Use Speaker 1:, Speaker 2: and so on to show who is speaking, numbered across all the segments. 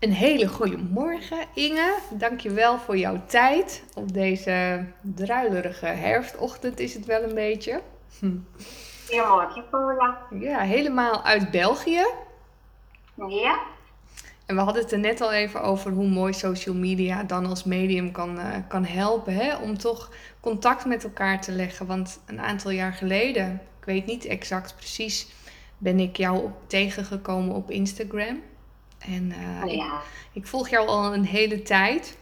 Speaker 1: Een hele goede morgen, Inge. Dankjewel voor jouw tijd. Op deze druilerige herfstochtend is het wel een beetje.
Speaker 2: Hm. Goedemorgen, Paula.
Speaker 1: Ja, helemaal uit België.
Speaker 2: Ja.
Speaker 1: En we hadden het er net al even over hoe mooi social media dan als medium kan, uh, kan helpen. Hè? Om toch contact met elkaar te leggen. Want een aantal jaar geleden, ik weet niet exact precies, ben ik jou tegengekomen op Instagram. En uh,
Speaker 2: oh, ja.
Speaker 1: ik, ik, volg jou al een hele tijd.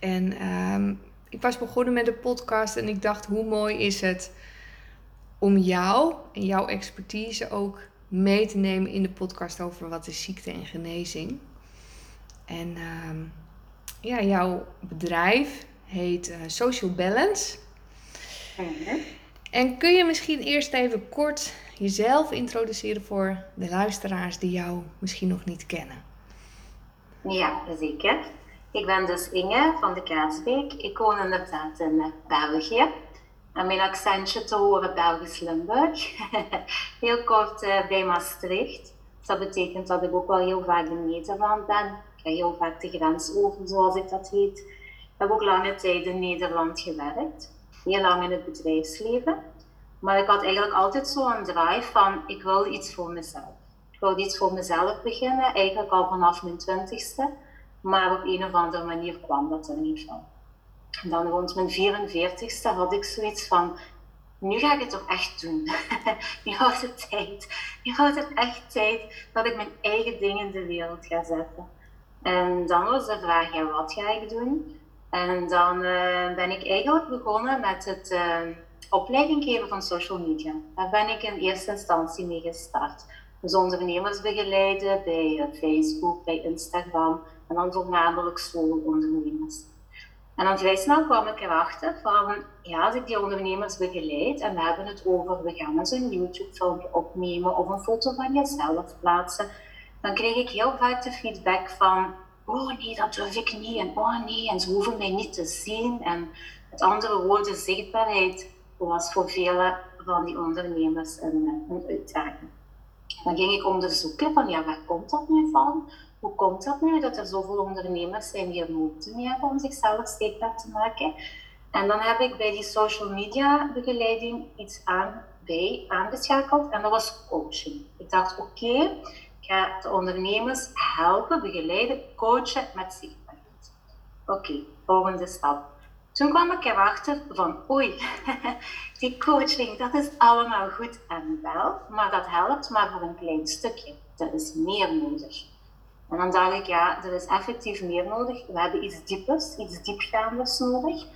Speaker 1: En uh, ik was begonnen met de podcast en ik dacht, hoe mooi is het om jou en jouw expertise ook mee te nemen in de podcast over wat is ziekte en genezing. En uh, ja, jouw bedrijf heet uh, Social Balance. En kun je misschien eerst even kort jezelf introduceren voor de luisteraars die jou misschien nog niet kennen?
Speaker 2: Ja, zeker. Ik ben dus Inge van de Kaasbeek. Ik woon inderdaad in eh, België. En mijn accentje te horen Belgisch-Limburg. heel kort uh, bij Maastricht. dat betekent dat ik ook wel heel vaak in Nederland ben. Ik ga heel vaak de grens over, zoals ik dat heet. Ik heb ook lange tijd in Nederland gewerkt. Heel lang in het bedrijfsleven. Maar ik had eigenlijk altijd zo'n drive van, ik wil iets voor mezelf. Ik wil iets voor mezelf beginnen, eigenlijk al vanaf mijn twintigste. Maar op een of andere manier kwam dat er niet van. En dan rond mijn 44ste had ik zoiets van, nu ga ik het toch echt doen. nu houdt het tijd. Nu houdt het echt tijd dat ik mijn eigen dingen in de wereld ga zetten. En dan was de vraag, ja, wat ga ik doen? En dan uh, ben ik eigenlijk begonnen met het... Uh, opleiding geven van social media. Daar ben ik in eerste instantie mee gestart. Dus ondernemers begeleiden bij eh, Facebook, bij Instagram en dan voornamelijk solo-ondernemers. En dan vrij snel kwam ik erachter van, ja, als ik die ondernemers begeleid en we hebben het over, we gaan eens een YouTube-filmpje opnemen of een foto van jezelf plaatsen, dan kreeg ik heel vaak de feedback van, oh nee, dat durf ik niet en oh nee, en ze hoeven mij niet te zien. En met andere woorden, zichtbaarheid was voor vele van die ondernemers een, uitdaging. Dan ging ik onderzoeken van ja, waar komt dat nu van? Hoe komt dat nu dat er zoveel ondernemers zijn die er moeite mee hebben om zichzelf steekbaar te maken? En dan heb ik bij die social media begeleiding iets aan, bij aangeschakeld en dat was coaching. Ik dacht oké, ik ga de ondernemers helpen, begeleiden, coachen met zichtbaarheid. Oké, volgende stap toen kwam ik erachter van, oei, die coaching, dat is allemaal goed en wel, maar dat helpt maar voor een klein stukje. Er is meer nodig. En dan dacht ik, ja, er is effectief meer nodig. We hebben iets diepers, iets diepgaanders nodig.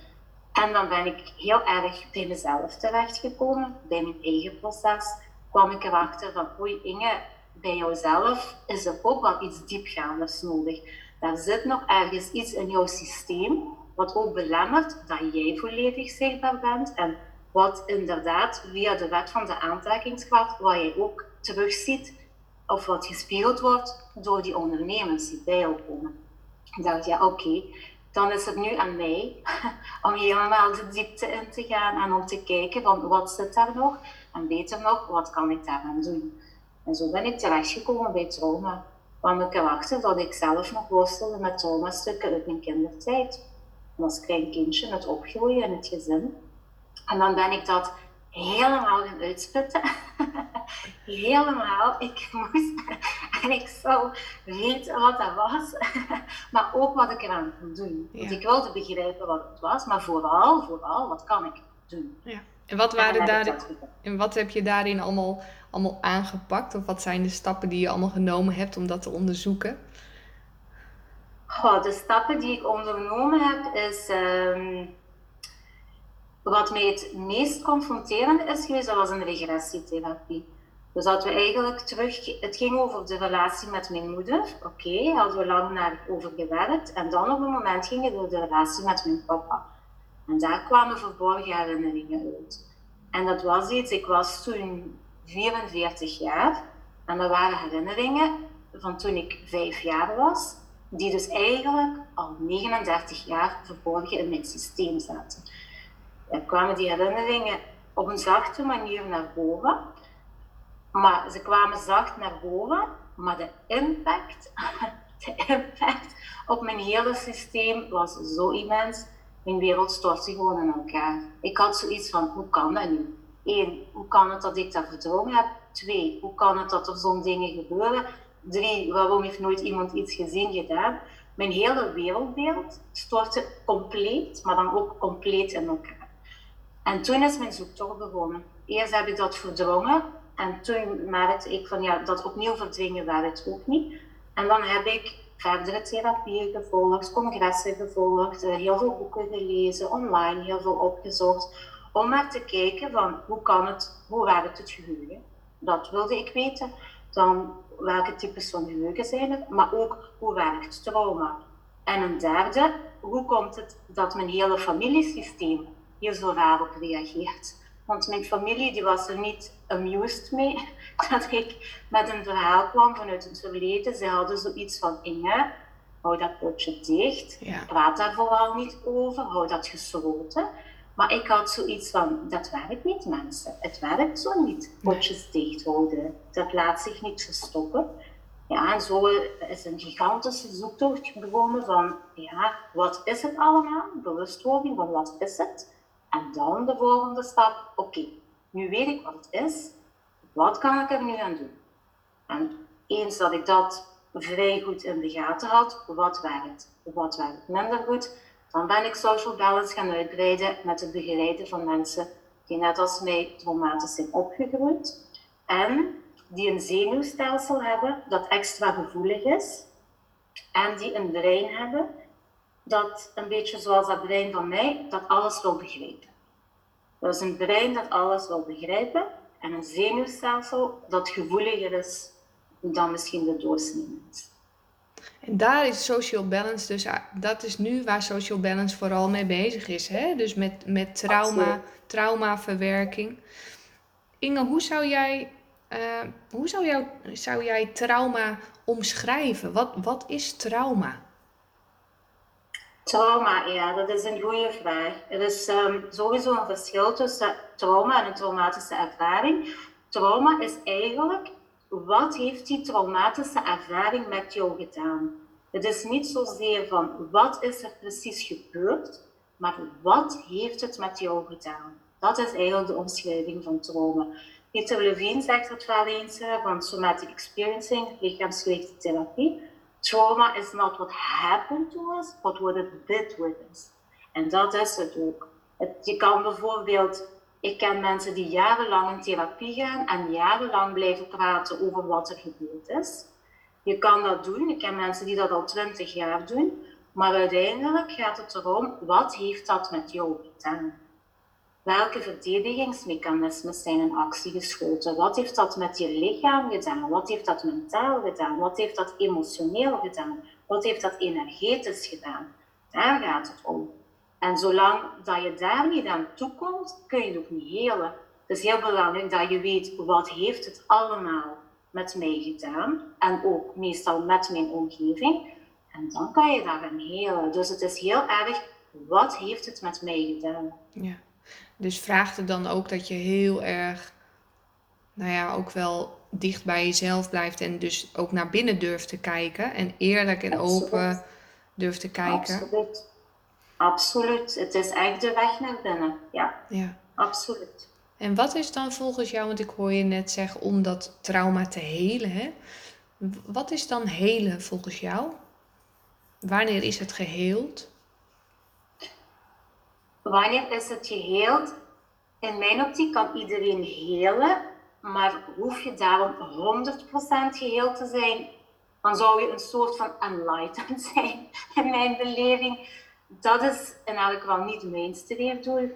Speaker 2: En dan ben ik heel erg bij mezelf terechtgekomen, bij mijn eigen proces. Kwam ik erachter van, oei Inge, bij jouzelf is er ook wel iets diepgaanders nodig. Daar zit nog ergens iets in jouw systeem wat ook belemmert dat jij volledig zichtbaar bent en wat inderdaad via de wet van de aantrekkingskracht, waar jij ook terugziet of wat gespiegeld wordt door die ondernemers die bij jou komen. Ik dacht, ja oké, dan is het nu aan mij om helemaal de diepte in te gaan en om te kijken van wat zit daar nog en beter nog, wat kan ik daaraan doen. En zo ben ik terechtgekomen bij trauma. kwam ik erachter dat ik zelf nog worstelde met traumastukken uit mijn kindertijd als klein kindje het opgroeien in het gezin. En dan ben ik dat helemaal gaan uitspitten. helemaal. Ik moest en ik zou weten wat dat was, maar ook wat ik eraan kon doen. Want ik wilde begrijpen wat het was, maar vooral, vooral, wat kan ik doen?
Speaker 1: Ja. En wat, waren daar, en wat heb je daarin allemaal, allemaal aangepakt? Of wat zijn de stappen die je allemaal genomen hebt om dat te onderzoeken?
Speaker 2: De stappen die ik ondernomen heb, is um, wat mij het meest confronterend is geweest, dat was een regressietherapie. Dus dat we eigenlijk terug, het ging over de relatie met mijn moeder. Oké, okay, hadden we lang naar over gewerkt. En dan op een moment ging het over de relatie met mijn papa. En daar kwamen verborgen herinneringen uit. En dat was iets, ik was toen 44 jaar. En dat waren herinneringen van toen ik vijf jaar was die dus eigenlijk al 39 jaar verborgen in mijn systeem zaten. Er kwamen die herinneringen op een zachte manier naar boven, maar ze kwamen zacht naar boven, maar de impact, de impact op mijn hele systeem was zo immens. Mijn wereld stortte gewoon in elkaar. Ik had zoiets van, hoe kan dat nu? Eén, hoe kan het dat ik dat verdrongen heb? Twee, hoe kan het dat er zo'n dingen gebeuren? Drie, waarom heeft nooit iemand iets gezien gedaan? Mijn hele wereldbeeld stortte compleet, maar dan ook compleet in elkaar. En toen is mijn zoektocht begonnen. Eerst heb ik dat verdrongen en toen merkte ik van ja, dat opnieuw verdringen werkt ook niet. En dan heb ik verdere therapieën gevolgd, congressen gevolgd, eh, heel veel boeken gelezen, online heel veel opgezocht, om maar te kijken van hoe kan het, hoe werkt het geheugen. Dat wilde ik weten. Dan welke types van geheugen zijn er, maar ook hoe werkt trauma. En een derde, hoe komt het dat mijn hele familiesysteem hier zo raar op reageert? Want mijn familie die was er niet amused mee dat ik met een verhaal kwam vanuit het verleden. Ze hadden zoiets van, Inge, hou dat potje dicht. Praat daar vooral niet over. Hou dat gesloten. Maar ik had zoiets van, dat werkt niet mensen. Het werkt zo niet. Potjes dicht houden. Dat laat zich niet verstoppen. Ja, en zo is een gigantische zoektocht begonnen van, ja, wat is het allemaal? Bewustwording van wat is het? En dan de volgende stap, oké, nu weet ik wat het is, wat kan ik er nu aan doen? En eens dat ik dat vrij goed in de gaten had, wat werkt, wat werkt minder goed, dan ben ik social balance gaan uitbreiden met het begeleiden van mensen die net als mij traumatisch zijn opgegroeid en die een zenuwstelsel hebben dat extra gevoelig is en die een brein hebben dat een beetje zoals dat brein van mij, dat alles wil begrijpen. Dat is een brein dat alles wil begrijpen en een zenuwstelsel dat gevoeliger is dan misschien de doorsnee
Speaker 1: En daar is social balance, dus dat is nu waar social balance vooral mee bezig is. Hè? Dus met, met trauma, traumaverwerking. Inge, hoe zou jij, uh, hoe zou, jou, zou jij trauma omschrijven? Wat, wat is trauma?
Speaker 2: Trauma, ja, dat is een goede vraag. Er is um, sowieso een verschil tussen trauma en een traumatische ervaring. Trauma is eigenlijk, wat heeft die traumatische ervaring met jou gedaan? Het is niet zozeer van, wat is er precies gebeurd, maar wat heeft het met jou gedaan? Dat is eigenlijk de omschrijving van trauma. Peter Levine zegt het wel eens van somatic experiencing, lichaamsgerichte therapie trauma is not what happened to us, but what it did with us. En dat is het ook. je kan bijvoorbeeld, ik ken mensen die jarenlang in therapie gaan en jarenlang blijven praten over wat er gebeurd is. Je kan dat doen, ik ken mensen die dat al twintig jaar doen, maar uiteindelijk gaat het erom, wat heeft dat met jou gedaan? Welke verdedigingsmechanismen zijn in actie geschoten? Wat heeft dat met je lichaam gedaan? Wat heeft dat mentaal gedaan? Wat heeft dat emotioneel gedaan? Wat heeft dat energetisch gedaan? Daar gaat het om. En zolang dat je daar niet aan toekomt, kun je het ook niet helen. Het is heel belangrijk dat je weet wat heeft het allemaal met mij gedaan en ook meestal met mijn omgeving. En dan kan je daarin helen. Dus het is heel erg, wat heeft het met mij gedaan?
Speaker 1: Ja. Dus vraagt het dan ook dat je heel erg, nou ja, ook wel dicht bij jezelf blijft en dus ook naar binnen durft te kijken en eerlijk en open durft te kijken.
Speaker 2: Absoluut. Absoluut. Het is echt de weg naar binnen. Ja. Ja. Absoluut.
Speaker 1: En wat is dan volgens jou, want ik hoor je net zeggen om dat trauma te helen, hè? Wat is dan helen volgens jou? Wanneer is het geheeld?
Speaker 2: Wanneer is het geheeld? In mijn optiek kan iedereen helen, maar hoef je daarom 100% geheeld te zijn, dan zou je een soort van enlightened zijn, in mijn beleving. Dat is in elk geval niet mijn streefdoel.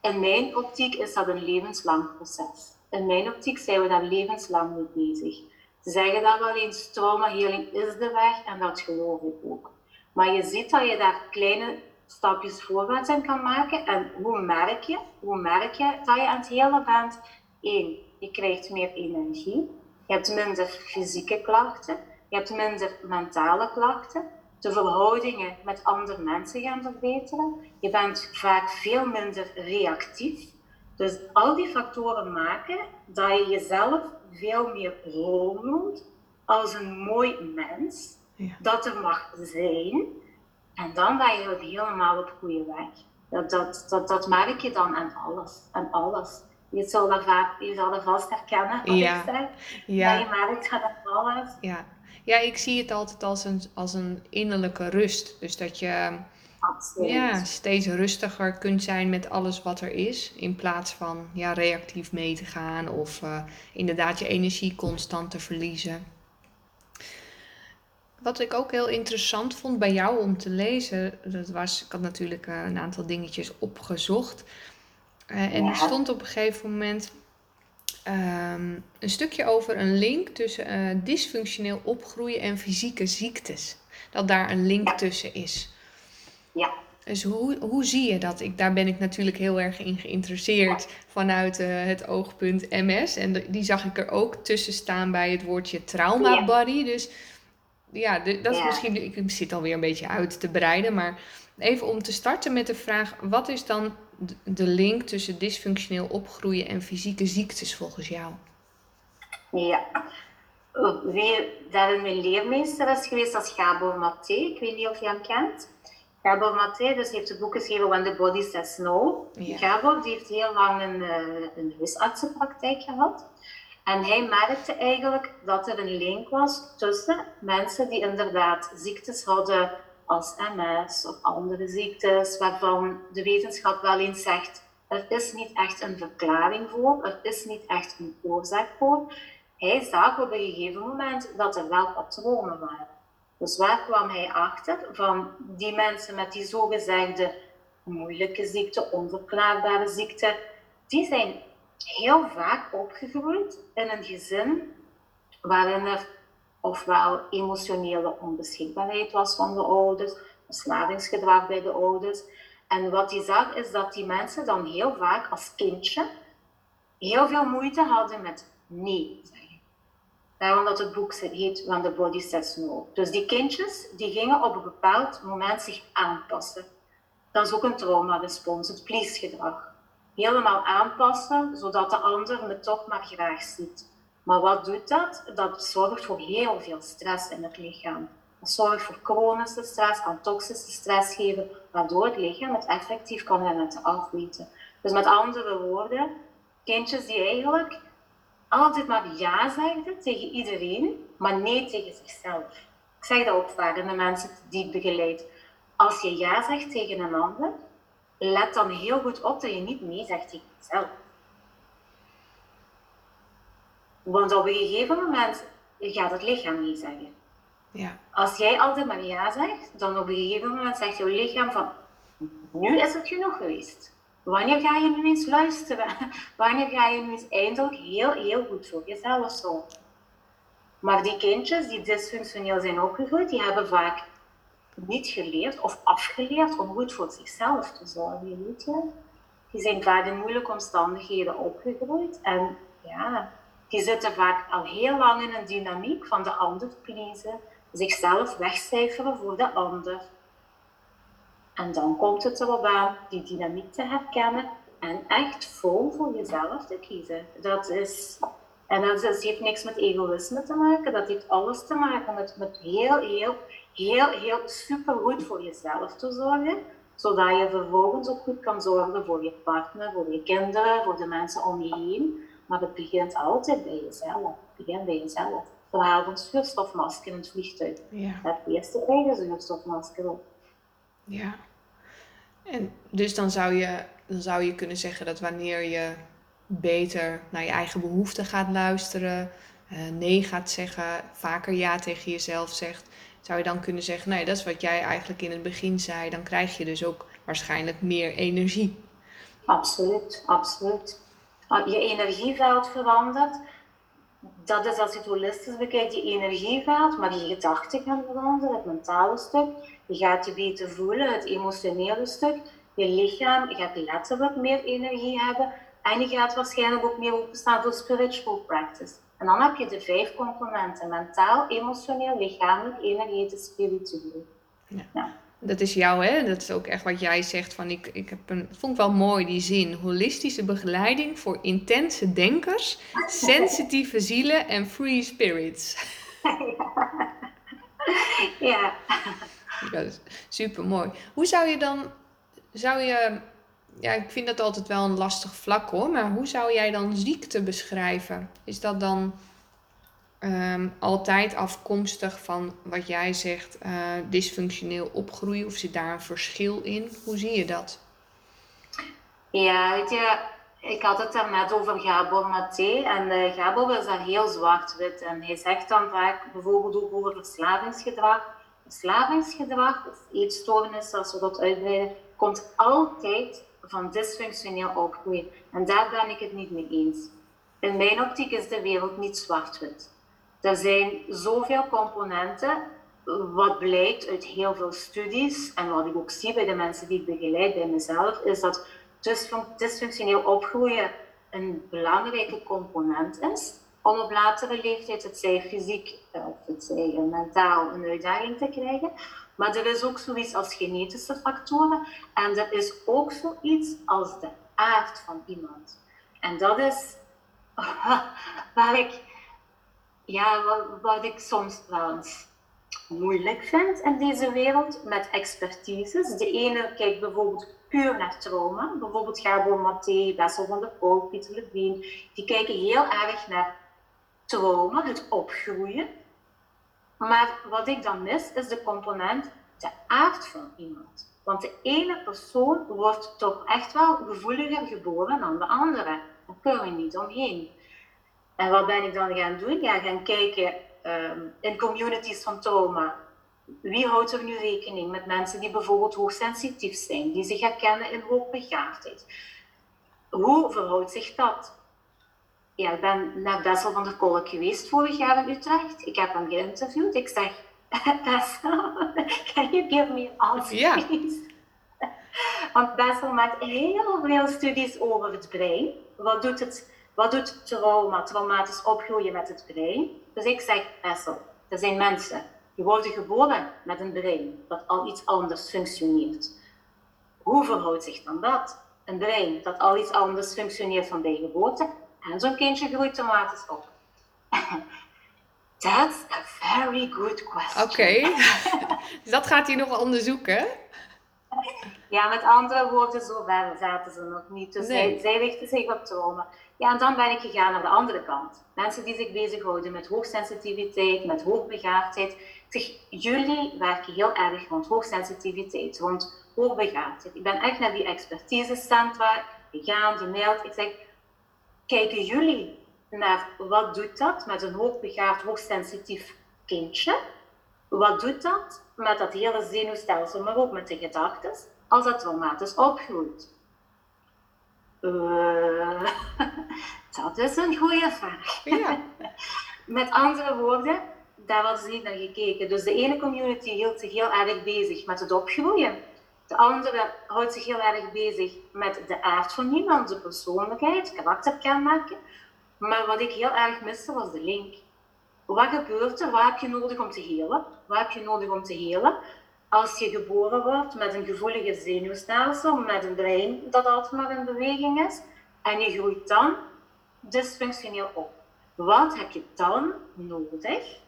Speaker 2: In mijn optiek is dat een levenslang proces. In mijn optiek zijn we daar levenslang mee bezig. Ze zeggen dat wel eens, traumaheling is de weg en dat geloof ik ook. Maar je ziet dat je daar kleine stapjes voorwaarts in kan maken. En hoe merk je? Hoe merk je dat je aan het hele bent? Eén, je krijgt meer energie. Je hebt minder fysieke klachten. Je hebt minder mentale klachten. De verhoudingen met andere mensen gaan verbeteren. Je bent vaak veel minder reactief. Dus al die factoren maken dat je jezelf veel meer rol noemt als een mooi mens ja. dat er mag zijn. En dan ben je helemaal op goede weg. Dat, dat, dat, dat merk je dan aan alles. Aan alles. Je zal dat, vaak, je zal dat vast herkennen, ja. ik zeg. Ja. je merkt dat aan alles.
Speaker 1: Ja. Ja, ik zie het altijd als een, als een innerlijke rust. Dus dat je ja, steeds rustiger kunt zijn met alles wat er is. In plaats van ja, reactief mee te gaan of uh, inderdaad je energie constant te verliezen. Wat ik ook heel interessant vond bij jou om te lezen, dat was, ik had natuurlijk uh, een aantal dingetjes opgezocht. Uh, en er stond op een gegeven moment um, een stukje over een link tussen dysfunctioneel opgroeien en fysieke ziektes. Dat daar een link tussen is.
Speaker 2: Ja.
Speaker 1: Dus hoe, hoe zie je dat? Ik, daar ben ik natuurlijk heel erg in geïnteresseerd vanuit uh, het oogpunt MS. En die zag ik er ook tussen staan bij het woordje trauma body. Dus ja, de, dat is misschien. Ik zit alweer een beetje uit te breiden. Maar even om te starten met de vraag: wat is dan de link tussen dysfunctioneel opgroeien en fysieke ziektes volgens jou?
Speaker 2: Ja, wie dat mijn leermeester is geweest, als Gabor Maté. Ik weet niet of je hem kent. Gabor Maté dus heeft het boek geschreven When the Body Says No. Ja. Gabor die heeft heel lang een, uh, een huisartsenpraktijk gehad. En hij merkte eigenlijk dat er een link was tussen mensen die inderdaad ziektes hadden als MS of andere ziektes, waarvan de wetenschap wel eens zegt, er is niet echt een verklaring voor, er is niet echt een oorzaak voor. Hij zag op een gegeven moment dat er wel patronen waren. Dus waar kwam hij achter? Van die mensen met die zogezegde moeilijke ziekte, onverklaarbare ziekte, die zijn heel vaak opgegroeid in een gezin waarin er ofwel emotionele onbeschikbaarheid was van de ouders, verslavingsgedrag bij de ouders. En wat hij zag is dat die mensen dan heel vaak als kindje heel veel moeite hadden met nee Daarom dat het boek heet When the Body Says No. Dus die kindjes die gingen op een bepaald moment zich aanpassen. Dat is ook een traumarespons, het please-gedrag. Helemaal aanpassen, zodat de ander me toch maar graag ziet. Maar wat doet dat? Dat zorgt voor heel veel stress in het lichaam. Dat zorgt voor chronische stress, kan toxische stress geven, waardoor het lichaam het effectief kan laten afweten. Dus met andere woorden, kindjes die eigenlijk altijd maar ja zeggen tegen iedereen, maar nee tegen zichzelf. Ik zeg dat ook vaak aan de mensen die ik begeleid. Als je ja zegt tegen een ander, let dan heel goed op dat je niet nee zegt tegen jezelf. Want op een gegeven moment gaat het lichaam nee zeggen.
Speaker 1: Ja.
Speaker 2: Als jij altijd maar ja zegt, dan op een gegeven moment zegt jouw lichaam van nu is het genoeg geweest. Wanneer ga je nu eens luisteren? Wanneer ga je nu eens eindelijk heel, heel goed voor jezelf zorgen? Maar die kindjes die dysfunctioneel zijn opgegroeid, die hebben vaak niet geleerd of afgeleerd om goed voor zichzelf te zorgen, weet je. Die zijn vaak in moeilijke omstandigheden opgegroeid en ja, die zitten vaak al heel lang in een dynamiek van de ander pleasen, zichzelf wegcijferen voor de ander. En dan komt het erop aan die dynamiek te herkennen en echt vol voor jezelf te kiezen. Dat is, en dat heeft niks met egoïsme te maken, dat heeft alles te maken met, met heel, heel, heel, heel super goed voor jezelf te zorgen, zodat je vervolgens ook goed kan zorgen voor je partner, voor je kinderen, voor de mensen om je heen. Maar het begint altijd bij jezelf. Het begint bij jezelf. Verhaal van zuurstofmasker in het vliegtuig.
Speaker 1: Ja.
Speaker 2: Het eerste eigen zuurstofmasker op.
Speaker 1: Ja. En dus dan zou, je, dan zou je kunnen zeggen dat wanneer je beter naar je eigen behoeften gaat luisteren, uh, nee gaat zeggen, vaker ja tegen jezelf zegt, zou je dan kunnen zeggen, nee, dat is wat jij eigenlijk in het begin zei, dan krijg je dus ook waarschijnlijk meer energie.
Speaker 2: Absoluut, absoluut. Je energieveld verandert. Dat is als je het holistisch bekijkt, je energieveld, maar je gedachten gaan veranderen, het mentale stuk. Je gaat je beter voelen, het emotionele stuk. Je lichaam gaat letterlijk meer energie hebben. En je gaat waarschijnlijk ook meer openstaan voor spiritual practice. En dan heb je de vijf componenten: mentaal, emotioneel, lichamelijk, energetisch, spiritueel.
Speaker 1: Ja. ja. Dat is jou, hè? Dat is ook echt wat jij zegt. Van ik, ik heb een, vond ik wel mooi die zin. Holistische begeleiding voor intense denkers, sensitieve zielen en free spirits.
Speaker 2: ja.
Speaker 1: ja super mooi. Hoe zou je dan, zou je, ja, ik vind dat altijd wel een lastig vlak hoor, maar hoe zou jij dan ziekte beschrijven? Is dat dan um, altijd afkomstig van wat jij zegt, uh, dysfunctioneel opgroeien? Of zit daar een verschil in? Hoe zie je dat?
Speaker 2: Ja, weet je, ik had het daarnet over Gabor Maté. En uh, Gabor is daar heel zwart-wit. En hij zegt dan vaak bijvoorbeeld ook over verslavingsgedrag. Verslavingsgedrag of eetstoornissen, als we dat uitbreiden, komt altijd van dysfunctioneel opgroeien. En daar ben ik het niet mee eens. In mijn optiek is de wereld niet zwart-wit. Er zijn zoveel componenten, wat blijkt uit heel veel studies en wat ik ook zie bij de mensen die ik begeleid bij mezelf, is dat dysfunctioneel opgroeien een belangrijke component is om op latere leeftijd, het zij fysiek eh, of het zij mentaal, een uitdaging te krijgen. Maar er is ook zoiets als genetische factoren en er is ook zoiets als de aard van iemand. En dat is waar ik ja, wat, ik soms wel eens moeilijk vind in deze wereld met expertises. De ene kijkt bijvoorbeeld puur naar trauma. Bijvoorbeeld Gabo Maté, Bessel van der Poel, Pieter Levine. Die kijken heel erg naar trauma, het opgroeien. Maar wat ik dan mis, is de component de aard van iemand. Want de ene persoon wordt toch echt wel gevoeliger geboren dan de andere. Daar kunnen we niet omheen. En wat ben ik dan gaan doen? Ja, gaan kijken um, in communities van trauma. Wie houdt er nu rekening met mensen die bijvoorbeeld hoogsensitief zijn, die zich herkennen in hoogbegaafdheid? Hoe verhoudt zich dat? Ja, ik ben naar Bessel van der Kolk geweest vorig jaar in Utrecht. Ik heb hem geïnterviewd. Ik zeg, Bessel, can you give me answers? Ja. Want Bessel maakt heel veel studies over het brein. Wat doet het wat doet trauma, traumatisch opgroeien met het brein? Dus ik zeg, Bessel, er zijn mensen die worden geboren met een brein dat al iets anders functioneert. Hoe verhoudt zich dan dat? Een brein dat al iets anders functioneert van bij geboorte en zo'n kindje groeit traumatisch op. That's a very good question.
Speaker 1: Oké, dus dat gaat hij nog onderzoeken?
Speaker 2: Ja, met andere woorden, zo ver zaten ze nog niet. Dus zij, zij richten zich op trauma. Ja, en dan ben ik gegaan naar de andere kant. Mensen die zich bezighouden met hoogsensitiviteit, met hoogbegaafdheid. zeg, jullie werken heel erg rond hoogsensitiviteit, rond hoogbegaafdheid. Ik ben echt naar die expertisecentra gegaan, die mailt. Ik zeg, kijken jullie naar wat doet dat met een hoogbegaafd, hoogsensitief kindje? Wat doet dat met dat hele zenuwstelsel, maar ook met de gedachten, als dat traumatisch opgroeit? Uh, dat is een goede vraag. Ja. Met andere woorden, daar was niet naar gekeken. Dus de ene community hield zich heel erg bezig met het opgroeien. De andere houdt zich heel erg bezig met de aard van iemand, de persoonlijkheid, karakterkenmerken. Maar wat ik heel erg miste was de link. Wat gebeurt er? Wat heb je nodig om te helen? Wat heb je nodig om te helen? Als je geboren wordt met een gevoelige zenuwstelsel, met een brein dat altijd maar in beweging is, en je groeit dan dysfunctioneel op. Wat heb je dan nodig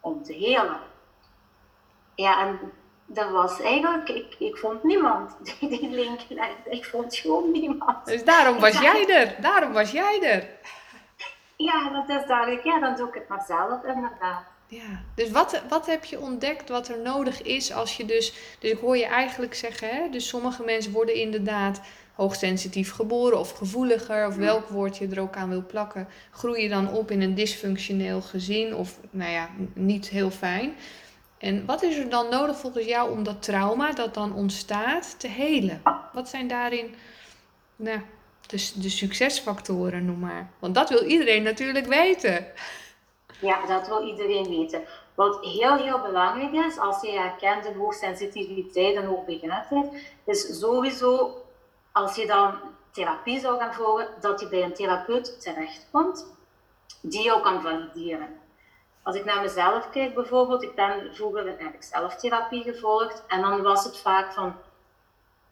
Speaker 2: om te helen? Ja, en dat was eigenlijk, ik, ik vond niemand die die link legde. Ik vond gewoon niemand.
Speaker 1: Dus daarom was jij er. Daarom was jij er.
Speaker 2: Ja, dat is duidelijk. Ja, dan doe ik het maar zelf, inderdaad.
Speaker 1: Ja, dus wat, wat heb je ontdekt wat er nodig is als je dus... Dus ik hoor je eigenlijk zeggen, hè, dus sommige mensen worden inderdaad hoogsensitief geboren of gevoeliger... of welk woord je er ook aan wil plakken... groeien dan op in een dysfunctioneel gezin of, nou ja, niet heel fijn. En wat is er dan nodig volgens jou om dat trauma dat dan ontstaat te helen? Wat zijn daarin nou, de, de succesfactoren, noem maar? Want dat wil iedereen natuurlijk weten.
Speaker 2: Ja, dat wil iedereen weten. Wat heel, heel belangrijk is, als je herkent in hoogsensitiviteit en hoogbegaafdheid, is sowieso, als je dan therapie zou gaan volgen, dat je bij een therapeut terechtkomt die jou kan valideren. Als ik naar mezelf kijk bijvoorbeeld, ik ben vroeger heb ik zelf therapie gevolgd en dan was het vaak van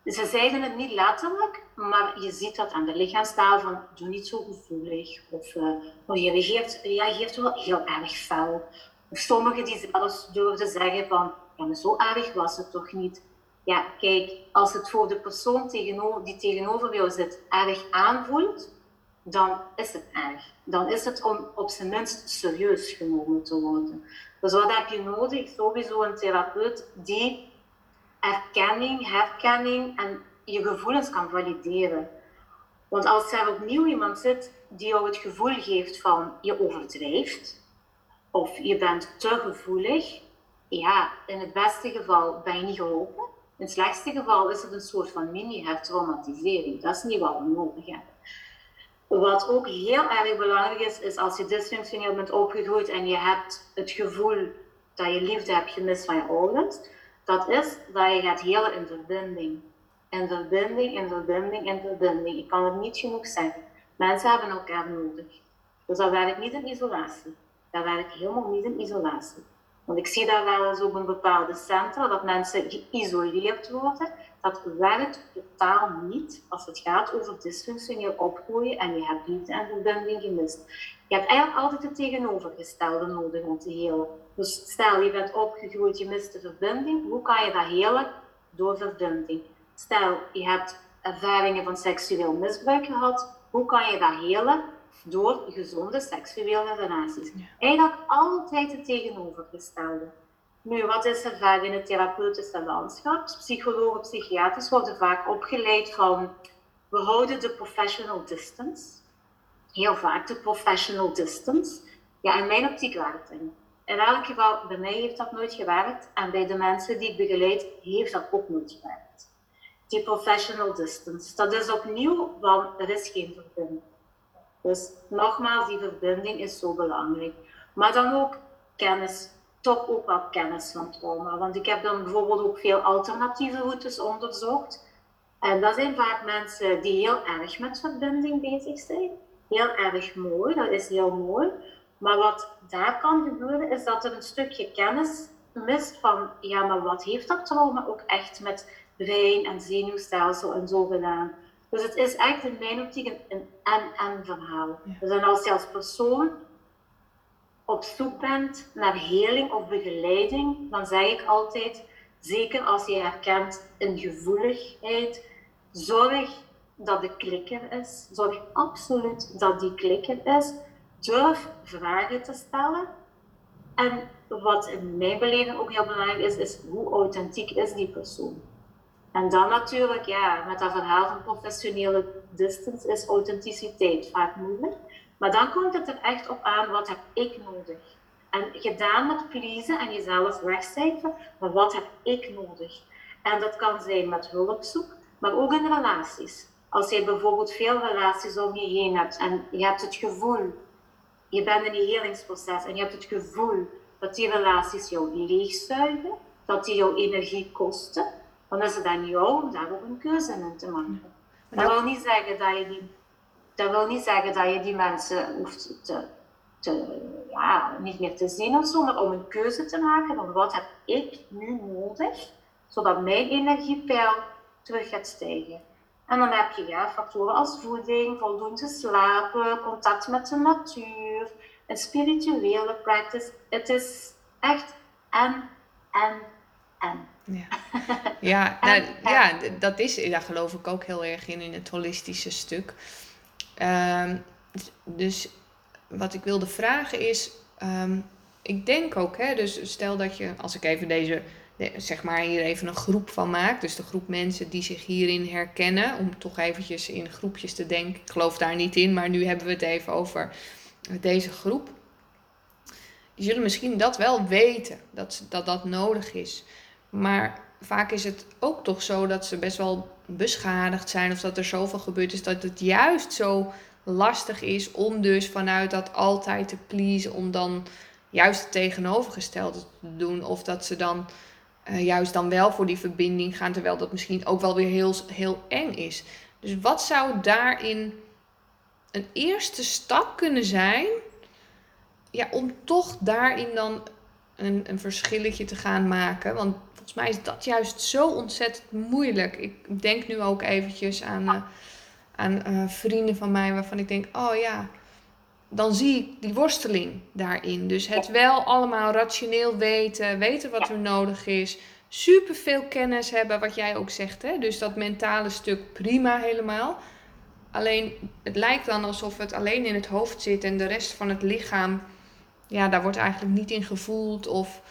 Speaker 2: ze zeiden het niet letterlijk, maar je ziet dat aan de lichaamstaal van doe niet zo gevoelig. Of uh, je reageert, reageert wel heel erg fel. Of sommigen die zelfs durfden zeggen van ja, zo erg was het toch niet. Ja, kijk, als het voor de persoon tegenover, die tegenover jou zit erg aanvoelt, dan is het erg. Dan is het om op zijn minst serieus genomen te worden. Dus wat heb je nodig? Sowieso een therapeut die erkenning, herkenning en je gevoelens kan valideren. Want als er opnieuw iemand zit die jou het gevoel geeft van je overdrijft, of je bent te gevoelig, ja, in het beste geval ben je niet geholpen. In het slechtste geval is het een soort van mini-hertraumatisering. Dat is niet wat we nodig hebben. Wat ook heel erg belangrijk is, is als je dysfunctioneel bent opgegroeid en je hebt het gevoel dat je liefde hebt gemist van je ouders, dat is dat je gaat helen in verbinding. In verbinding, in verbinding, in verbinding. Ik kan het niet genoeg zeggen. Mensen hebben elkaar nodig. Dus dat werkt niet in isolatie. Dat werkt helemaal niet in isolatie. Want ik zie dat wel eens op een bepaalde centra, dat mensen geïsoleerd worden. Dat werkt totaal niet als het gaat over dysfunctioneel opgroeien en je hebt liefde en verbinding gemist. Je hebt eigenlijk altijd het tegenovergestelde nodig om te helen. Dus stel, je bent opgegroeid, je mist de verbinding. Hoe kan je dat helen? Door verbinding. Stel, je hebt ervaringen van seksueel misbruik gehad. Hoe kan je dat helen? Door gezonde seksuele relaties. Eigenlijk altijd het tegenovergestelde. Nu, wat is er vaak in het therapeutische landschap? Psychologen, psychiaters worden vaak opgeleid van we houden de professional distance. Heel vaak de professional distance. Ja, in mijn optiek werkt het. In elk geval, bij mij heeft dat nooit gewerkt en bij de mensen die ik begeleid, heeft dat ook nooit gewerkt. Die professional distance, dat is opnieuw, want er is geen verbinding. Dus nogmaals, die verbinding is zo belangrijk. Maar dan ook kennis, toch ook wel kennis van trauma. Want ik heb dan bijvoorbeeld ook veel alternatieve routes onderzocht. En dat zijn vaak mensen die heel erg met verbinding bezig zijn. Heel erg mooi, dat is heel mooi. Maar wat daar kan gebeuren, is dat er een stukje kennis mist van, ja, maar wat heeft dat trauma ook echt met brein en zenuwstelsel en zo gedaan? Dus het is echt in mijn optiek een en-en verhaal. Dus en als je als persoon op zoek bent naar heling of begeleiding, dan zeg ik altijd, zeker als je herkent een gevoeligheid, zorg dat de klikker is. Zorg absoluut dat die klikker is. Durf vragen te stellen. En wat in mijn beleving ook heel belangrijk is, is hoe authentiek is die persoon. En dan natuurlijk, ja, met dat verhaal van professionele distance is authenticiteit vaak moeilijk. Maar dan komt het er echt op aan, wat heb ik nodig? En gedaan met pleasen en jezelf wegcijferen, maar wat heb ik nodig? En dat kan zijn met hulpzoek, maar ook in relaties. Als je bijvoorbeeld veel relaties om je heen hebt en je hebt het gevoel, je bent in een helingsproces en je hebt het gevoel dat die relaties jou leegzuigen, dat die jouw energie kosten, dan is het aan jou om daar ook een keuze in te maken. Dat wil niet zeggen dat je die, dat wil niet zeggen dat je die mensen hoeft te, te, ja, niet meer te zien of zo, maar om een keuze te maken van wat heb ik nu nodig, zodat mijn energiepeil terug gaat stijgen. En dan heb je ja, factoren als voeding, voldoende slapen, contact met de natuur, een spirituele practice. Het is echt en, en, en.
Speaker 1: Ja, ja, nou, ja dat is, daar geloof ik ook heel erg in, in het holistische stuk. Ehm, dus wat ik wilde vragen is, ehm, ik denk ook, hè, dus stel dat je, als ik even deze, zeg maar hier even een groep van maak, dus de groep mensen die zich hierin herkennen, om toch eventjes in groepjes te denken. Ik geloof daar niet in, maar nu hebben we het even over deze groep. Die zullen misschien dat wel weten, dat dat, dat nodig is. Maar vaak is het ook toch zo dat ze best wel beschadigd zijn of dat er zoveel gebeurd is dat het juist zo lastig is om dus vanuit dat altijd te pleasen, om dan juist het tegenovergestelde te doen. Of dat ze dan uh, juist dan wel voor die verbinding gaan, terwijl dat misschien ook wel weer heel, heel eng is. Dus wat zou daarin een eerste stap kunnen zijn ja, om toch daarin dan een, een verschilletje te gaan maken? Want volgens mij is dat juist zo ontzettend moeilijk. Ik denk nu ook eventjes aan, uh, aan uh, vrienden van mij waarvan ik denk, oh ja, dan zie ik die worsteling daarin. Dus het wel allemaal rationeel weten, weten wat er nodig is. Superveel kennis hebben, wat jij ook zegt. Hè? Dus dat mentale stuk prima helemaal. Alleen het lijkt dan alsof het alleen in het hoofd zit en de rest van het lichaam, ja, daar wordt eigenlijk niet in gevoeld. Of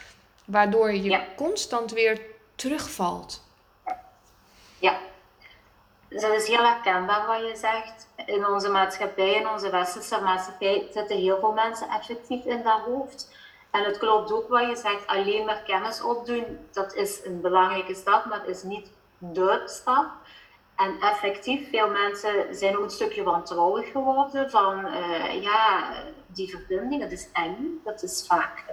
Speaker 1: waardoor je constant weer terugvalt.
Speaker 2: Ja, dus dat is heel herkenbaar wat je zegt. In onze maatschappij, in onze westerse maatschappij, zitten heel veel mensen effectief in dat hoofd. En het klopt ook wat je zegt, alleen maar kennis opdoen, dat is een belangrijke stap, maar het is niet de stap. En effectief, veel mensen zijn ook een stukje wantrouwig geworden van, uh, ja, die verbinding, dat is eng, dat is vaak,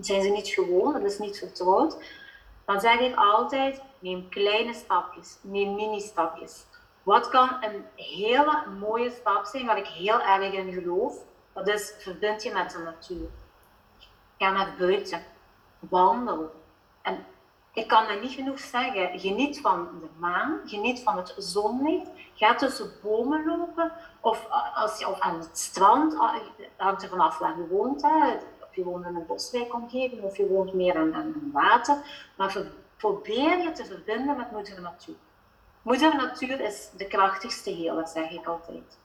Speaker 2: zijn ze niet gewoon, dat is niet vertrouwd. Dan zeg ik altijd, neem kleine stapjes, neem mini-stapjes. Wat kan een hele mooie stap zijn, waar ik heel erg in geloof? Dat is, verbind je met de natuur. Ga naar buiten, wandel. En ik kan dat niet genoeg zeggen. Geniet van de maan, geniet van het zonlicht. Ga tussen bomen lopen of, als je, of aan het strand. Ah, hangt er vanaf waar je woont. Hè. Of je woont in een boswijkomgeving of je woont meer aan, aan water. Maar probeer je te verbinden met moeder natuur. Moeder natuur is de krachtigste heler, zeg ik altijd.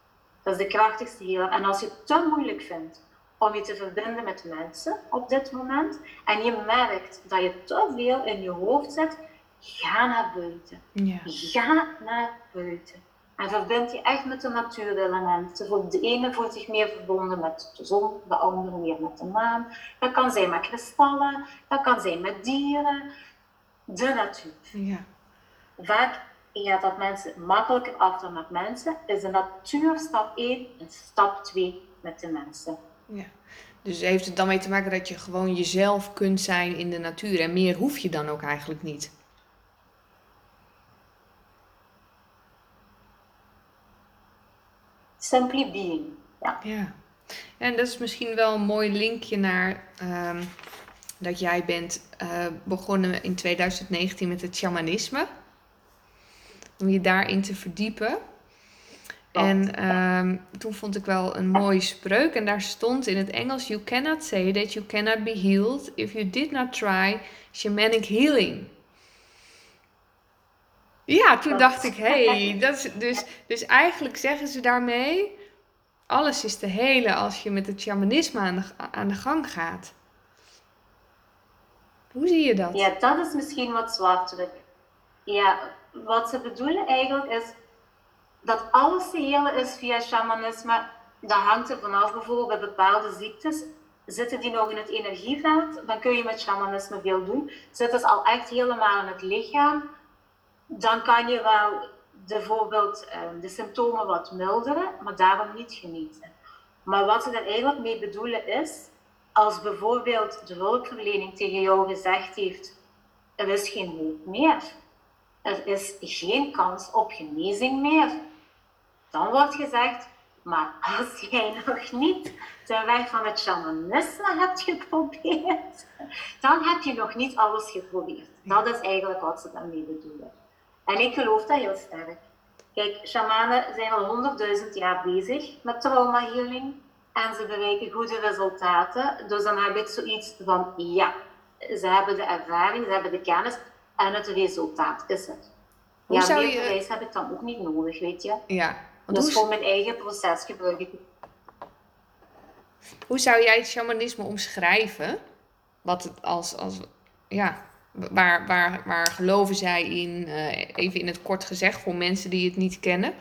Speaker 2: Dat is de krachtigste heler. En als je het te moeilijk vindt om je te verbinden met mensen op dit moment, en je merkt dat je te veel in je hoofd zit, ga naar buiten. Ja. Ga naar buiten. En verbind je echt met de natuurelementen. De ene voelt zich meer verbonden met de zon, de andere meer met de maan. Dat kan zijn met kristallen, dat kan zijn met dieren. De natuur. Ja. Vaak gaat dat mensen makkelijker achter met mensen, is de natuur stap 1 en stap 2 met de mensen.
Speaker 1: Ja. Dus heeft het dan mee te maken dat je gewoon jezelf kunt zijn in de natuur en meer hoef je dan ook eigenlijk niet?
Speaker 2: Simply being, ja.
Speaker 1: Ja. En dat is misschien wel een mooi linkje naar um, dat jij bent uh, begonnen in 2019 met het shamanisme om je daarin te verdiepen. En um, toen vond ik wel een mooie spreuk. En daar stond in het Engels: You cannot say that you cannot be healed if you did not try shamanic healing. Ja, toen dacht ik: hey, dus, dus eigenlijk zeggen ze daarmee: alles is te helen als je met het shamanisme aan de, gang gaat. Hoe zie je dat?
Speaker 2: Ja, dat is misschien wat zwaarder. Ja, wat ze bedoelen eigenlijk is dat alles te helen is via shamanisme. Dat hangt er vanaf, bijvoorbeeld bij bepaalde ziektes. Zitten die nog in het energieveld, dan kun je met shamanisme veel doen. Zitten ze al echt helemaal in het lichaam, dan kan je wel bijvoorbeeld ehm, de symptomen wat milderen, maar daarom niet genieten. Maar wat ze er eigenlijk mee bedoelen is, als bijvoorbeeld de hulpverlening tegen jou gezegd heeft, er is geen hulp meer, er is geen kans op genezing meer. Dan wordt gezegd, maar als jij nog niet de weg van het shamanisme hebt geprobeerd, dan heb je nog niet alles geprobeerd. Dat is eigenlijk wat ze daarmee bedoelen. En ik geloof dat heel sterk. Kijk, shamanen zijn al honderdduizend jaar bezig met trauma healing en ze bereiken goede resultaten. Dus dan heb ik zoiets van, ja, ze hebben de ervaring, ze hebben de kennis, en het resultaat is het. Hoe ja, zou meer je... bewijs heb ik dan ook niet nodig, weet je. Ja. Dus hoe... voor mijn eigen proces gebruik ik
Speaker 1: Hoe zou jij het shamanisme omschrijven? Wat het als, als ja, waar, waar, waar geloven zij in? Uh, even in het kort gezegd, voor mensen die het niet kennen.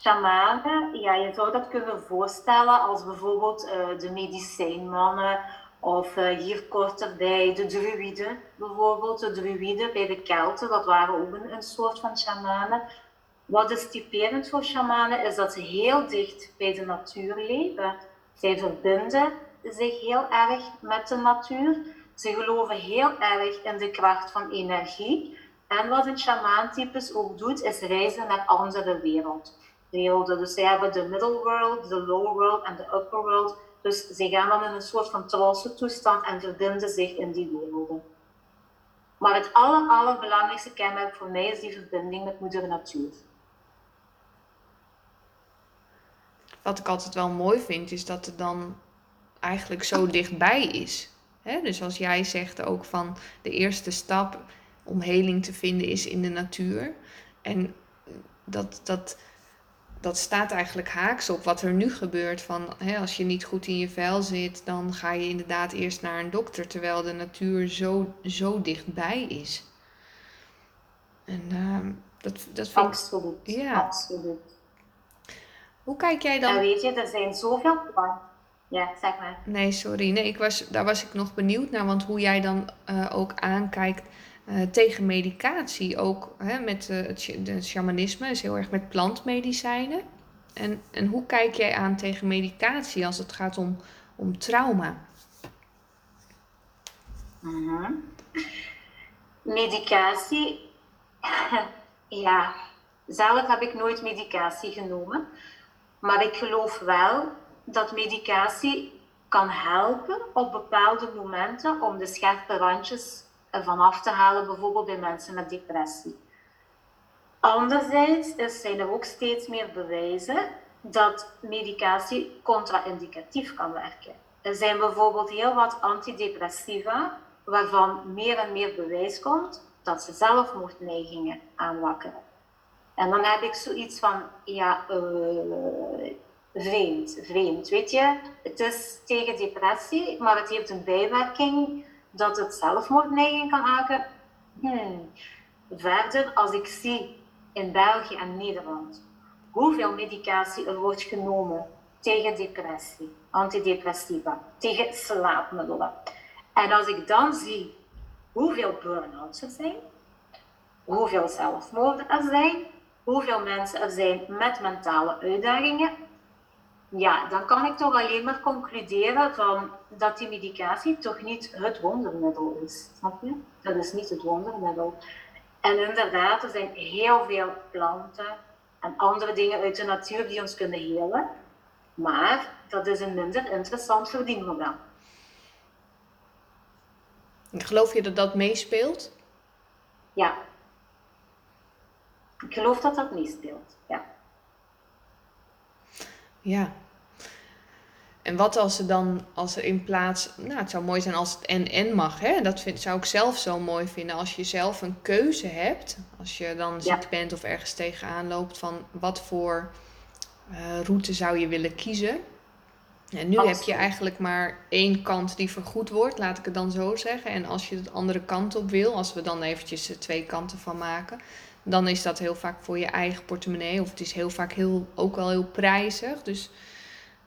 Speaker 2: Shamanen, ja, je zou dat kunnen voorstellen als bijvoorbeeld uh, de medicijnmannen of uh, hier korter bij de druïden bijvoorbeeld. De druïden bij de Kelten, dat waren ook een, een soort van shamanen. Wat is typerend voor shamanen is dat ze heel dicht bij de natuur leven. Zij verbinden zich heel erg met de natuur. Ze geloven heel erg in de kracht van energie. En wat een shamaantypes ook doet, is reizen naar andere werelden. Dus ze hebben de middle world, de lower world en de upper world dus ze gaan dan in een soort van trance toestand en verbinden zich in die werelden. Maar het aller, allerbelangrijkste kenmerk voor mij is die verbinding met moeder natuur.
Speaker 1: wat ik altijd wel mooi vind, is dat het dan eigenlijk zo dichtbij is. Dus als jij zegt ook van de eerste stap om heling te vinden is in de natuur. En dat, dat, dat staat eigenlijk haaks op wat er nu gebeurt. Van, als je niet goed in je vel zit, dan ga je inderdaad eerst naar een dokter. Terwijl de natuur zo, zo dichtbij is. En uh, dat, dat vind
Speaker 2: Absoluut. Ja. Absoluut.
Speaker 1: Hoe kijk jij dan?
Speaker 2: En weet je, er zijn zoveel planten. Ja, zeg maar.
Speaker 1: Nee, sorry. Nee, ik was, daar was ik nog benieuwd naar. Want hoe jij dan uh, ook aankijkt uh, tegen medicatie. Ook hè, met uh, het de shamanisme is heel erg met plantmedicijnen. En, en hoe kijk jij aan tegen medicatie als het gaat om, om trauma?
Speaker 2: Mm -hmm. Medicatie, ja, zelf heb ik nooit medicatie genomen. Maar ik geloof wel dat medicatie kan helpen op bepaalde momenten om de scherpe randjes ervan af te halen, bijvoorbeeld bij mensen met depressie. Anderzijds zijn er ook steeds meer bewijzen dat medicatie contra-indicatief kan werken. Er zijn bijvoorbeeld heel wat antidepressiva waarvan meer en meer bewijs komt dat ze zelfmoordneigingen aanwakkeren. En dan heb ik zoiets van, ja, uh, vreemd, vreemd. Weet je, het is tegen depressie, maar het heeft een bijwerking dat het zelfmoordneiging kan maken. Hmm. Verder, als ik zie in België en Nederland hoeveel medicatie er wordt genomen tegen depressie, antidepressiva, tegen slaapmiddelen. En als ik dan zie hoeveel burn-outs er zijn, hoeveel zelfmoorden er zijn, hoeveel mensen er zijn met mentale uitdagingen, ja, dan kan ik toch alleen maar concluderen van dat die medicatie toch niet het wondermiddel is. Snap je? Dat is niet het wondermiddel. En inderdaad, er zijn heel veel planten en andere dingen uit de natuur die ons kunnen helen. Maar dat is een minder interessant verdienmodel.
Speaker 1: Geloof je dat dat meespeelt?
Speaker 2: Ja. Ik geloof dat dat meespeelt, ja.
Speaker 1: Ja. En wat als er dan, als er in plaats, nou het zou mooi zijn als het en-en mag, hè? Dat vind, zou ik zelf zo mooi vinden. Als je zelf een keuze hebt, als je dan ziek bent of ergens tegenaan loopt, van wat voor uh, route zou je willen kiezen. En nu heb je eigenlijk maar één kant die vergoed wordt, laat ik het dan zo zeggen. En als je de andere kant op wil, als we dan eventjes er twee kanten van maken, dan is dat heel vaak voor je eigen portemonnee. Of het is heel vaak heel, ook wel heel prijzig. Dus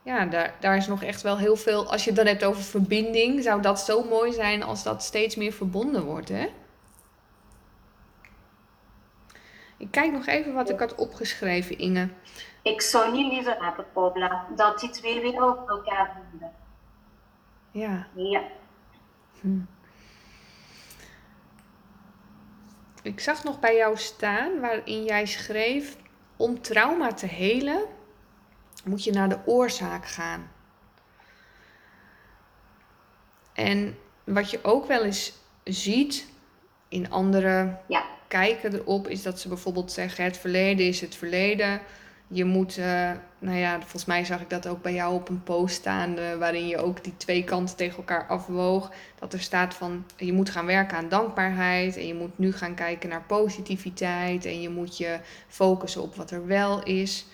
Speaker 1: ja, daar, daar is nog echt wel heel veel. Als je het dan hebt over verbinding, zou dat zo mooi zijn als dat steeds meer verbonden wordt, hè? Ik kijk nog even wat ik had opgeschreven, Inge.
Speaker 2: Ik zou niet liever hebben, Paula, dat die twee werelden elkaar vinden.
Speaker 1: Ja.
Speaker 2: Ja. Hm.
Speaker 1: Ik zag nog bij jou staan waarin jij schreef: om trauma te helen moet je naar de oorzaak gaan. En wat je ook wel eens ziet in andere
Speaker 2: ja.
Speaker 1: kijken erop, is dat ze bijvoorbeeld zeggen: het verleden is het verleden. Je moet, uh, nou ja, volgens mij zag ik dat ook bij jou op een post staan, uh, waarin je ook die twee kanten tegen elkaar afwoog. Dat er staat van je moet gaan werken aan dankbaarheid en je moet nu gaan kijken naar positiviteit en je moet je focussen op wat er wel is.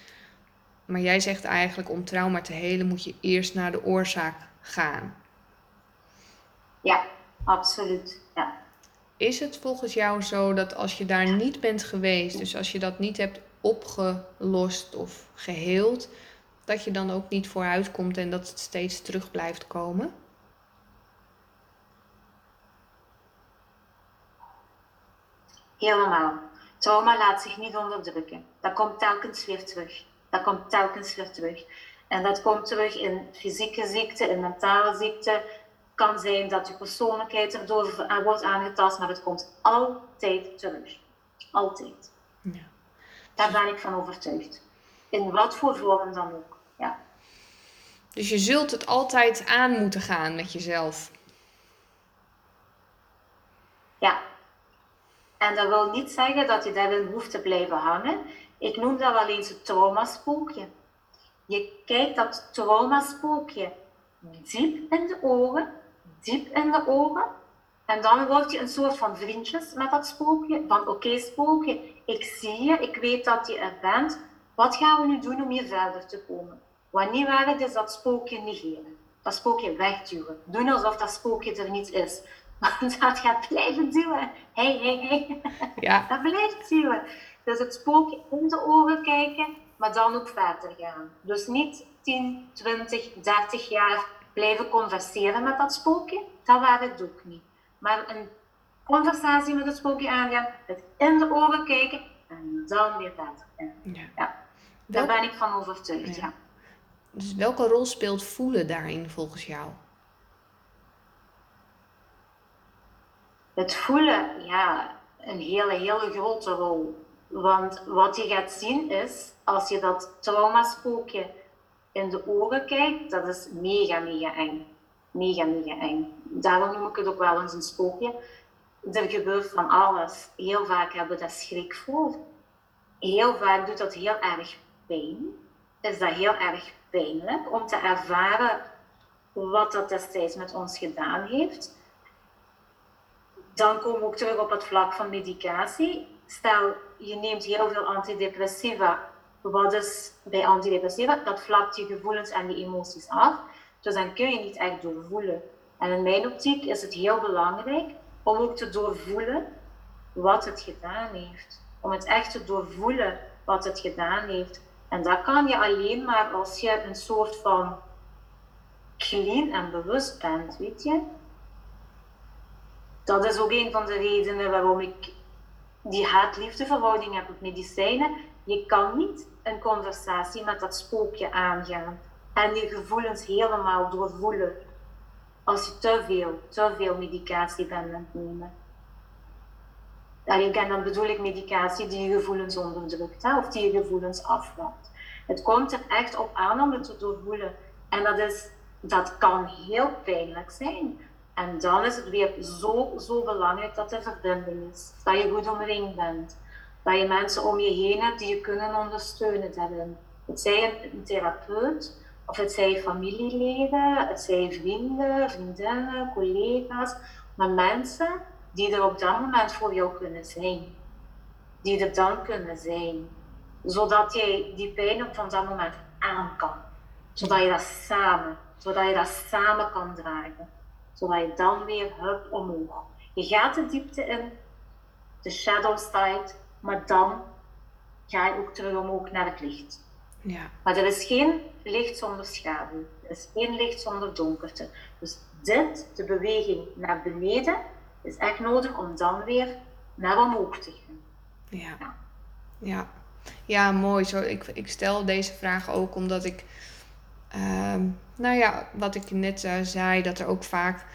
Speaker 1: Maar jij zegt eigenlijk om trauma te helen moet je eerst naar de oorzaak gaan.
Speaker 2: Ja, absoluut. Ja.
Speaker 1: Is het volgens jou zo dat als je daar niet bent geweest, dus als je dat niet hebt opgelost of geheeld, dat je dan ook niet vooruit komt en dat het steeds terug blijft komen?
Speaker 2: Helemaal. Trauma laat zich niet onderdrukken. Dat komt telkens weer terug. Dat komt telkens weer terug. En dat komt terug in fysieke ziekte, in mentale ziekte. kan zijn dat je persoonlijkheid erdoor wordt aangetast, maar het komt altijd terug. Altijd. Ja. Daar ben ik van overtuigd. In wat voor vorm dan ook. Ja.
Speaker 1: Dus je zult het altijd aan moeten gaan met jezelf.
Speaker 2: Ja. En dat wil niet zeggen dat je daarin hoeft te blijven hangen. Ik noem dat wel eens het traumaspookje. Je kijkt dat traumaspookje diep in de ogen, diep in de ogen. En dan word je een soort van vriendjes met dat spookje. Van oké spookje, ik zie je, ik weet dat je er bent. Wat gaan we nu doen om hier verder te komen? Wanneer waar is dat spookje negeren. Dat spookje wegduwen. Doen alsof dat spookje er niet is. Dat gaat blijven duwen. Hé, hé.
Speaker 1: Ja.
Speaker 2: Dat blijft duwen. Dus het spookje in de ogen kijken, maar dan ook verder gaan. Dus niet 10, 20, 30 jaar blijven converseren met dat spookje. Dat waren het ook niet. Maar een conversatie met het spookje aangaan, het in de ogen kijken en dan weer verder. Ja. ja. Daar ben ik van overtuigd, ja.
Speaker 1: Dus welke rol speelt voelen daarin volgens jou?
Speaker 2: Het voelen, ja, een hele, hele grote rol. Want wat je gaat zien is, als je dat traumaspookje in de ogen kijkt, dat is mega, mega eng. Mega, mega eng. Daarom noem ik het ook wel eens een spookje. Er gebeurt van alles. Heel vaak hebben we daar schrik voor. Heel vaak doet dat heel erg pijn. Is dat heel erg pijnlijk om te ervaren wat dat destijds met ons gedaan heeft. Dan komen we ook terug op het vlak van medicatie. Stel, je neemt heel veel antidepressiva. Wat is bij antidepressiva? Dat vlakt je gevoelens en je emoties af. Dus dan kun je niet echt doorvoelen. En in mijn optiek is het heel belangrijk om ook te doorvoelen wat het gedaan heeft. Om het echt te doorvoelen wat het gedaan heeft. En dat kan je alleen maar als je een soort van clean en bewust bent, weet je. Dat is ook een van de redenen waarom ik die haat-liefdeverhouding heb met medicijnen. Je kan niet een conversatie met dat spookje aangaan en je gevoelens helemaal doorvoelen als je te veel, te veel medicatie bent aan het nemen. En dan bedoel ik medicatie die je gevoelens onderdrukt hè, of die je gevoelens afvalt. Het komt er echt op aan om het te doorvoelen. En dat, is, dat kan heel pijnlijk zijn. En dan is het weer zo, zo belangrijk dat er verbinding is. Dat je goed omringd bent. Dat je mensen om je heen hebt die je kunnen ondersteunen daarin. Het zij een therapeut, of het zij familieleden, het zij vrienden, vriendinnen, collega's. Maar mensen die er op dat moment voor jou kunnen zijn. Die er dan kunnen zijn. Zodat jij die pijn op van dat moment aan kan. Zodat je dat samen, zodat je dat samen kan dragen. Zodat je dan weer hup omhoog. Je gaat de diepte in, de shadow side, maar dan ga je ook terug omhoog naar het licht. Ja. Maar er is geen licht zonder schaduw. Er is geen licht zonder donkerte. Dus dit, de beweging naar beneden, is echt nodig om dan weer naar omhoog te gaan.
Speaker 1: Ja. Ja, ja. ja mooi. Zo, ik, ik stel deze vraag ook omdat ik, ehm, nou ja, wat ik net uh, zei, dat er ook vaak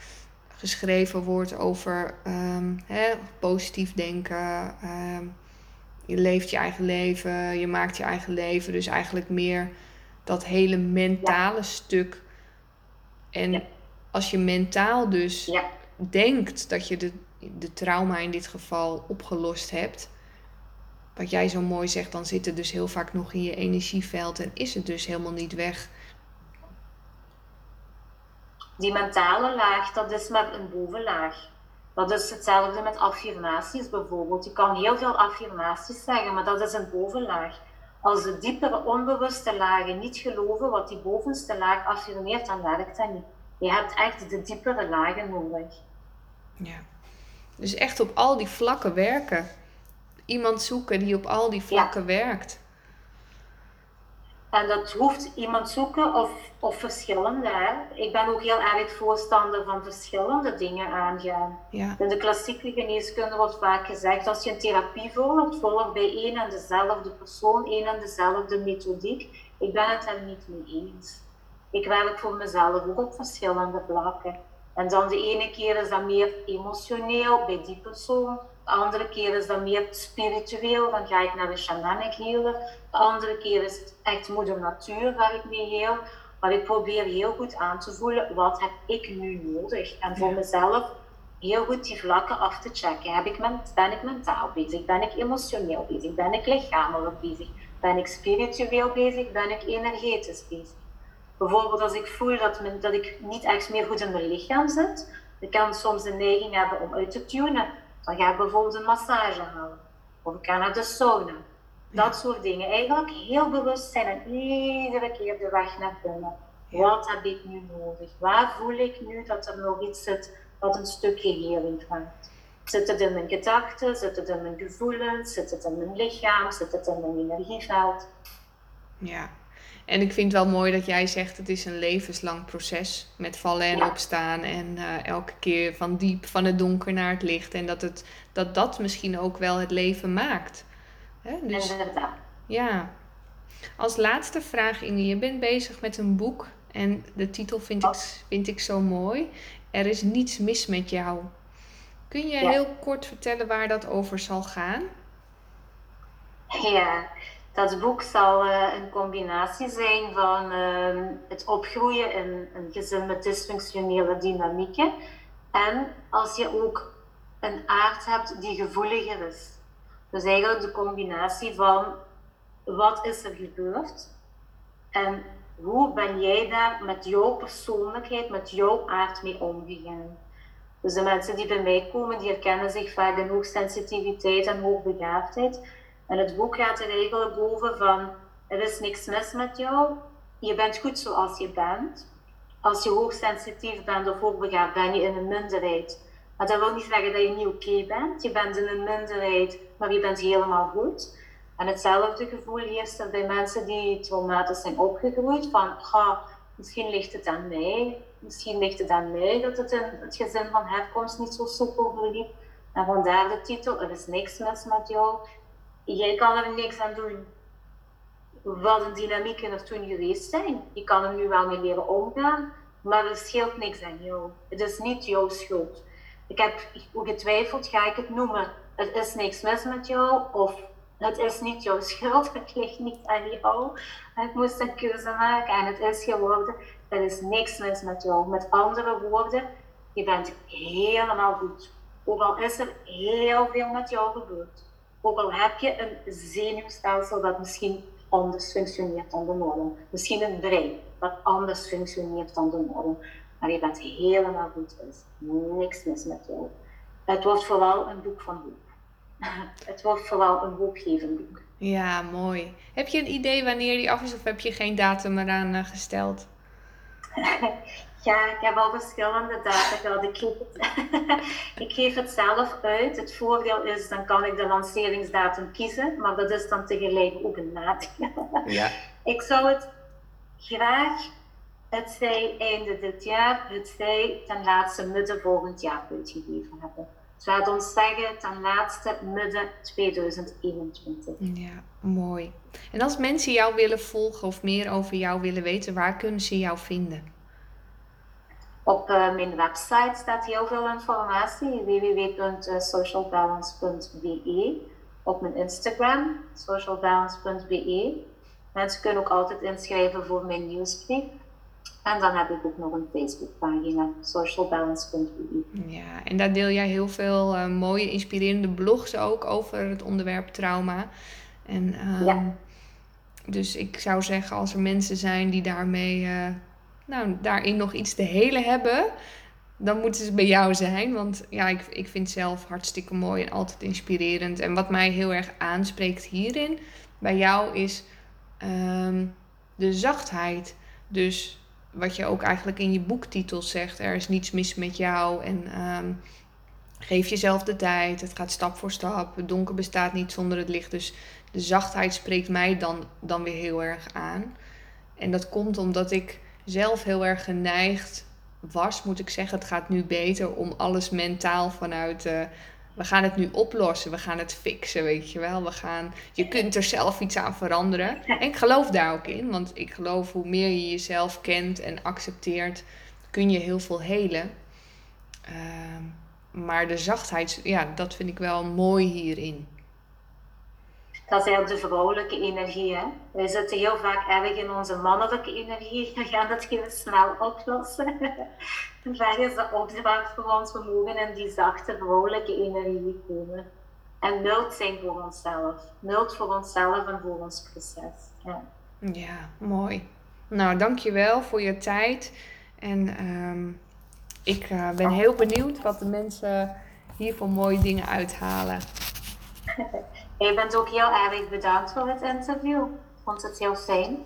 Speaker 1: geschreven wordt over um, hè, positief denken. Ehm, je leeft je eigen leven, je maakt je eigen leven. Dus eigenlijk meer dat hele mentale stuk. En als je mentaal dus ja denkt dat je de, de trauma in dit geval opgelost hebt, wat jij zo mooi zegt, dan zit het dus heel vaak nog in je energieveld en is het dus helemaal niet weg.
Speaker 2: Die mentale laag, dat is maar een bovenlaag. Dat is hetzelfde met affirmaties bijvoorbeeld. Je kan heel veel affirmaties zeggen, maar dat is een bovenlaag. Als de diepere onbewuste lagen niet geloven wat die bovenste laag affirmeert, dan werkt dat niet. Je hebt echt de diepere lagen nodig.
Speaker 1: Ja. Dus echt op al die vlakken werken. Iemand zoeken die op al die vlakken werkt.
Speaker 2: En dat hoeft iemand zoeken of, of verschillende. Hè? Ik ben ook heel erg voorstander van verschillende dingen aangaan. Ja. In de klassieke geneeskunde wordt vaak gezegd, als je een therapie volgt, volg bij één en dezelfde persoon, één en dezelfde methodiek. Ik ben het er niet mee eens. Ik werk voor mezelf ook op verschillende vlakken. En dan de ene keer is dat meer emotioneel bij die persoon. De andere keer is dat meer spiritueel. Dan ga ik naar de shamanic healer. De andere keer is het echt moeder natuur waar ik mee heel. Maar ik probeer heel goed aan te voelen, wat heb ik nu nodig? En voor mezelf heel goed die vlakken af te checken. Heb ik ben ik mentaal bezig? Ben ik emotioneel bezig? Ben ik lichamelijk bezig? Ben ik spiritueel bezig? Ben ik energetisch bezig? Bijvoorbeeld als ik voel dat, dat ik niet echt meer goed in mijn lichaam zit, ik kan soms een neiging hebben om uit te tunen. Dan ga ik bijvoorbeeld een massage halen. Of ik ga naar de sauna. Dat soort dingen. Eigenlijk heel bewust zijn en iedere keer de weg naar binnen. Wat heb ik nu nodig? Waar voel ik nu dat er nog iets zit wat een stukje heling vraagt? Zit het in mijn gedachten? Zit het in mijn gevoelens? Zit het in mijn lichaam? Zit het in mijn energieveld?
Speaker 1: Ja, en ik vind het wel mooi dat jij zegt het is een levenslang proces met vallen en opstaan en uh, elke keer van diep van het donker naar het licht en dat het, dat, dat misschien ook wel het leven maakt.
Speaker 2: Hè? Dus,
Speaker 1: ja. Als laatste vraag, Inge, je bent bezig met een boek en de titel vind, ik, vind ik zo mooi. Er is niets mis met jou. Kun je heel kort vertellen waar dat over zal gaan?
Speaker 2: Ja, dat boek zal uh, een combinatie zijn van uh, het opgroeien in een gezin met dysfunctionele dynamieken. En als je ook een aard hebt die gevoeliger is. Dus eigenlijk de combinatie van wat is er gebeurd en hoe ben jij daar met jouw persoonlijkheid, met jouw aard mee omgegaan. Dus de mensen die bij mij komen, die herkennen zich vaak in hoogsensitiviteit en hoogbegaafdheid. En het boek gaat er eigenlijk over van, er is niks mis met jou, je bent goed zoals je bent. Als je hoogsensitief bent of hoogbegaafd, ben je in een minderheid. Maar dat wil niet zeggen dat je niet oké bent. Je bent in een minderheid, maar je bent helemaal goed. En hetzelfde gevoel heerst er bij mensen die traumatisch zijn opgegroeid. Van, ga, misschien ligt het aan mij. Misschien ligt het aan mij dat het in het gezin van herkomst niet zo soepel verliep. En vandaar de titel, er is niks mis met jou jij kan er niks aan doen wat een dynamieken er toen geweest zijn. Je kan er nu wel mee leren omgaan, maar er scheelt niks aan jou. Het is niet jouw schuld. Ik heb getwijfeld, ga ik het noemen, het is niks mis met jou, of het is niet jouw schuld, het ligt niet aan jou. Ik moest een keuze maken en het is geworden, er is niks mis met jou. Met andere woorden, je bent helemaal goed. Ook al is er heel veel met jou gebeurd. Ook al heb je een zenuwstelsel dat misschien anders functioneert dan de norm. Misschien een brein dat anders functioneert dan de norm. Maar je bent helemaal goed. Is niks mis met jou. Het wordt vooral een boek van hoop. Het wordt vooral een hoopgevend boek.
Speaker 1: Ja, mooi. Heb je een idee wanneer die af is of heb je geen datum eraan uh, gesteld?
Speaker 2: Ja, ik heb al verschillende data gehad. Ik geef, het, ik geef het zelf uit. Het voordeel is, dan kan ik de lanceringsdatum kiezen, maar dat is dan tegelijk ook een nadeel. Ja. Ik zou het graag, het zij einde dit jaar, het zij ten laatste midden volgend jaar uitgegeven hebben. Dus laat ons zeggen ten laatste midden 2021.
Speaker 1: Ja, mooi. En als mensen jou willen volgen of meer over jou willen weten, waar kunnen ze jou vinden?
Speaker 2: Op uh, mijn website staat heel veel informatie, www.socialbalance.be. Op mijn Instagram, socialbalance.be. Mensen kunnen ook altijd inschrijven voor mijn nieuwsbrief. En dan heb ik ook nog een Facebookpagina, socialbalance.be.
Speaker 1: Ja, en daar deel jij heel veel uh, mooie, inspirerende blogs ook over het onderwerp trauma. En, um, ja. Dus ik zou zeggen, als er mensen zijn die daarmee uh, nou, daarin nog iets te helen hebben, dan moeten ze bij jou zijn. Want ja, ik, ik vind zelf hartstikke mooi en altijd inspirerend. En wat mij heel erg aanspreekt hierin, bij jou, is ehm, de zachtheid. Dus wat je ook eigenlijk in je boektitel zegt, er is niets mis met jou. En um, geef jezelf de tijd, het gaat stap voor stap. Het donker bestaat niet zonder het licht. Dus de zachtheid spreekt mij dan, dan weer heel erg aan. En dat komt omdat ik zelf heel erg geneigd was, moet ik zeggen. Het gaat nu beter om alles mentaal vanuit. Uh, we gaan het nu oplossen, we gaan het fixen, weet je wel. We gaan, je kunt er zelf iets aan veranderen. En ik geloof daar ook in, want ik geloof hoe meer je jezelf kent en accepteert, kun je heel veel helen. Uh, maar de zachtheid, ja, dat vind ik wel mooi hierin
Speaker 2: dat is eigenlijk de vrouwelijke energie. Hè? Wij zitten heel vaak erg in onze mannelijke energie. We gaan dat heel snel oplossen. Vaak is de opdracht voor ons, we mogen in die zachte vrouwelijke energie komen. En mild zijn voor onszelf. Mild voor onszelf en voor ons proces. Ja,
Speaker 1: ja mooi. Nou, dankjewel voor je tijd. En ehm, ik uh, ben heel benieuwd wat de mensen hier voor mooie dingen uithalen.
Speaker 2: Je bent ook heel erg bedankt voor het interview. Ik vond het heel fijn.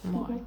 Speaker 1: Mooi.